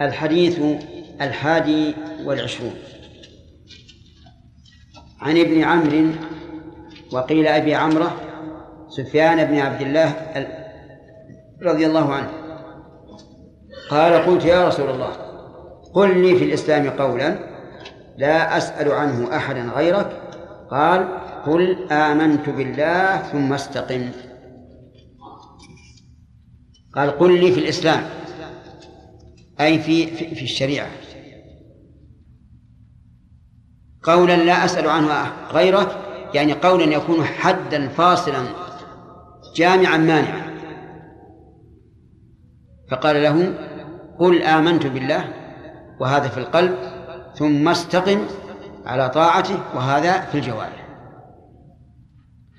الحديث الحادي والعشرون. عن ابن عمرو وقيل أبي عمرو سفيان بن عبد الله رضي الله عنه. قال قلت يا رسول الله قل لي في الإسلام قولا لا أسأل عنه أحدا غيرك. قال قل آمنت بالله ثم استقم. قال قل لي في الإسلام. أي في في الشريعة. قولا لا أسأل عنه غيره يعني قولا يكون حدا فاصلا جامعا مانعا. فقال له قل آمنت بالله وهذا في القلب ثم استقم على طاعته وهذا في الجوارح.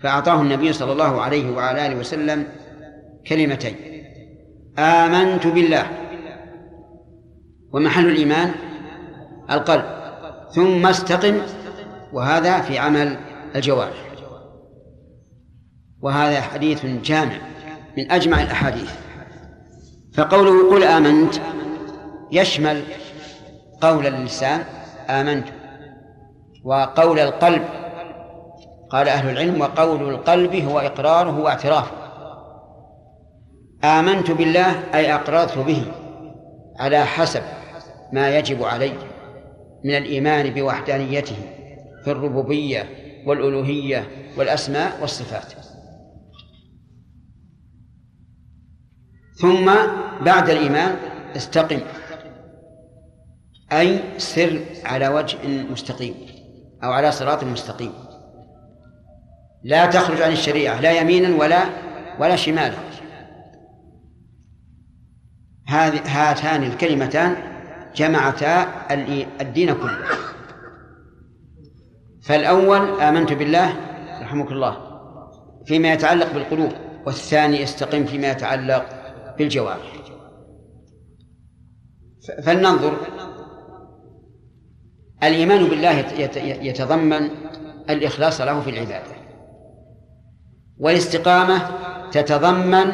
فأعطاه النبي صلى الله عليه وعلى آله وسلم كلمتين آمنت بالله ومحل الإيمان القلب. ثم استقم وهذا في عمل الجوارح. وهذا حديث جامع من أجمع الأحاديث. فقوله قل آمنت يشمل قول اللسان آمنت وقول القلب قال أهل العلم وقول القلب هو إقراره واعترافه. آمنت بالله أي أقررت به على حسب ما يجب علي من الإيمان بوحدانيته في الربوبية والألوهية والأسماء والصفات. ثم بعد الإيمان استقم أي سر على وجه مستقيم أو على صراط مستقيم. لا تخرج عن الشريعة لا يمينا ولا ولا شمالا. هاتان الكلمتان جمعتا الدين كله. فالأول آمنت بالله رحمك الله فيما يتعلق بالقلوب والثاني استقم فيما يتعلق بالجوارح. فلننظر. الإيمان بالله يتضمن الإخلاص له في العبادة. والاستقامة تتضمن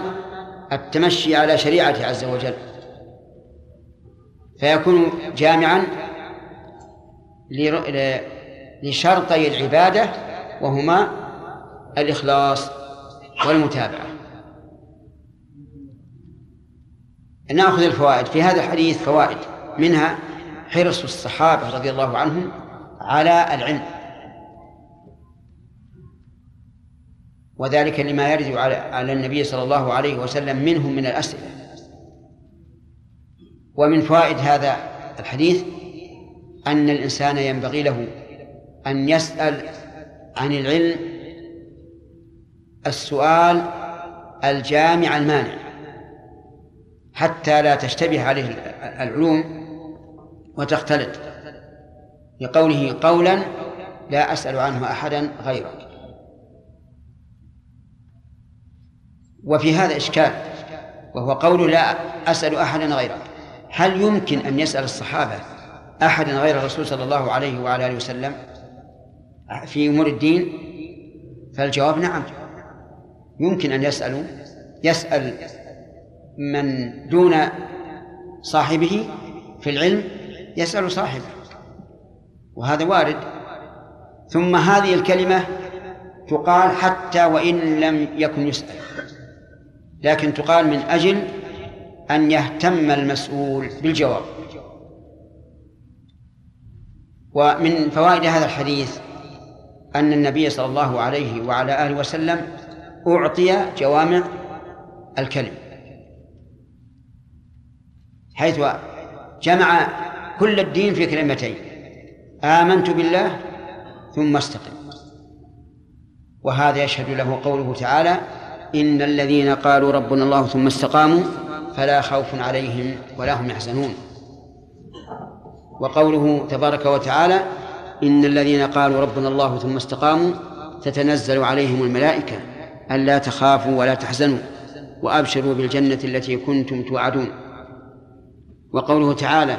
التمشي على شريعته عز وجل. فيكون جامعا لشرطي العبادة وهما الإخلاص والمتابعة. نأخذ الفوائد. في هذا الحديث فوائد. منها حرص الصحابة رضي الله عنهم على العلم. وذلك لما يرد على النبي صلى الله عليه وسلم منهم من الأسئلة. ومن فوائد هذا الحديث أن الإنسان ينبغي له أن يسأل عن العلم السؤال الجامع المانع حتى لا تشتبه عليه العلوم وتختلط لقوله قولا لا أسأل عنه أحدا غيرك. وفي هذا إشكال وهو قول لا أسأل أحدا غيرك. هل يمكن أن يسأل الصحابة أحدا غير الرسول صلى الله عليه وعلى آله وسلم في أمور الدين؟ فالجواب نعم. يمكن أن يسألوا. يسأل من دون صاحبه في العلم يسأل صاحبه. وهذا وارد. ثم هذه الكلمة تقال حتى وإن لم يكن يسأل. لكن تقال من أجل أن يهتم المسؤول بالجواب. ومن فوائد هذا الحديث أن النبي صلى الله عليه وعلى آله وسلم أعطي جوامع الكلم حيث جمع كل الدين في كلمتين آمنت بالله ثم استقم. وهذا يشهد له قوله تعالى إن الذين قالوا ربنا الله ثم استقاموا فلا خوف عليهم ولا هم يحزنون. وقوله تبارك وتعالى إن الذين قالوا ربنا الله ثم استقاموا تتنزل عليهم الملائكة ألا تخافوا ولا تحزنوا وأبشروا بالجنة التي كنتم توعدون. وقوله تعالى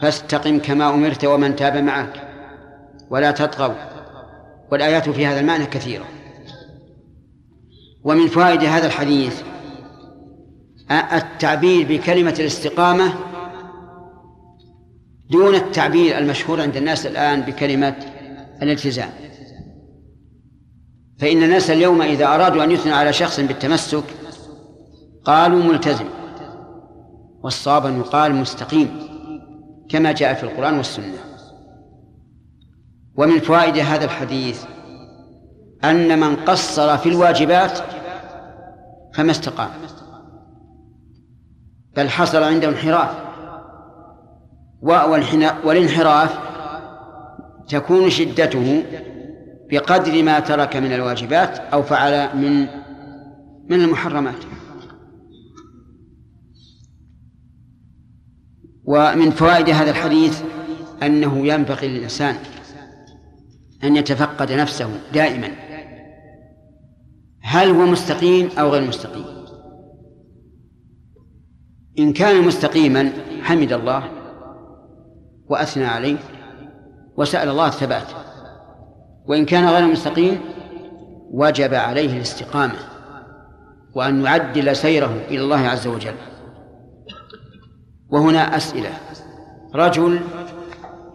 فاستقم كما أمرت ومن تاب معك ولا تطغوا. والآيات في هذا المعنى كثيرة. ومن فوائد هذا الحديث التعبير بكلمة الاستقامة دون التعبير المشهور عند الناس الآن بكلمة الالتزام. فإن الناس اليوم إذا أرادوا أن يثنوا على شخص بالتمسك قالوا ملتزم والصواب أن يقال مستقيم كما جاء في القرآن والسنة. ومن فوائد هذا الحديث أن من قصر في الواجبات فما استقام. بل حصل عنده انحراف. والانحراف تكون شدته بقدر ما ترك من الواجبات أو فعل من من المحرمات. ومن فوائد هذا الحديث أنه ينبغي للإنسان أن يتفقد نفسه دائما. هل هو مستقيم أو غير مستقيم؟ إن كان مستقيما حمد الله وأثنى عليه وسأل الله الثبات وإن كان غير مستقيم وجب عليه الاستقامة وأن يعدل سيره إلى الله عز وجل. وهنا أسئلة. رجل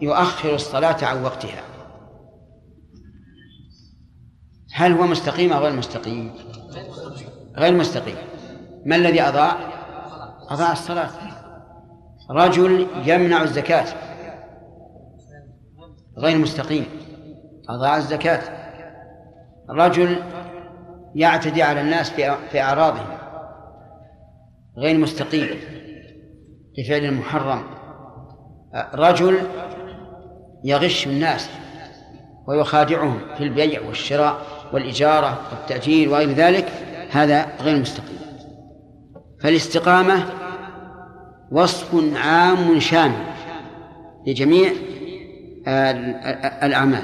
يؤخر الصلاة عن وقتها. هل هو مستقيم أو غير مستقيم؟ غير مستقيم. ما الذي أضاع أضاع الصلاة. رجل يمنع الزكاة. غير مستقيم. أضاع الزكاة. رجل يعتدي على الناس في أعراضهم. غير مستقيم. لفعل المحرم. رجل يغش الناس ويخادعهم في البيع والشراء والإجارة والتأجير وغير ذلك. هذا غير مستقيم. فالاستقامة وصف عام شامل لجميع الأعمال.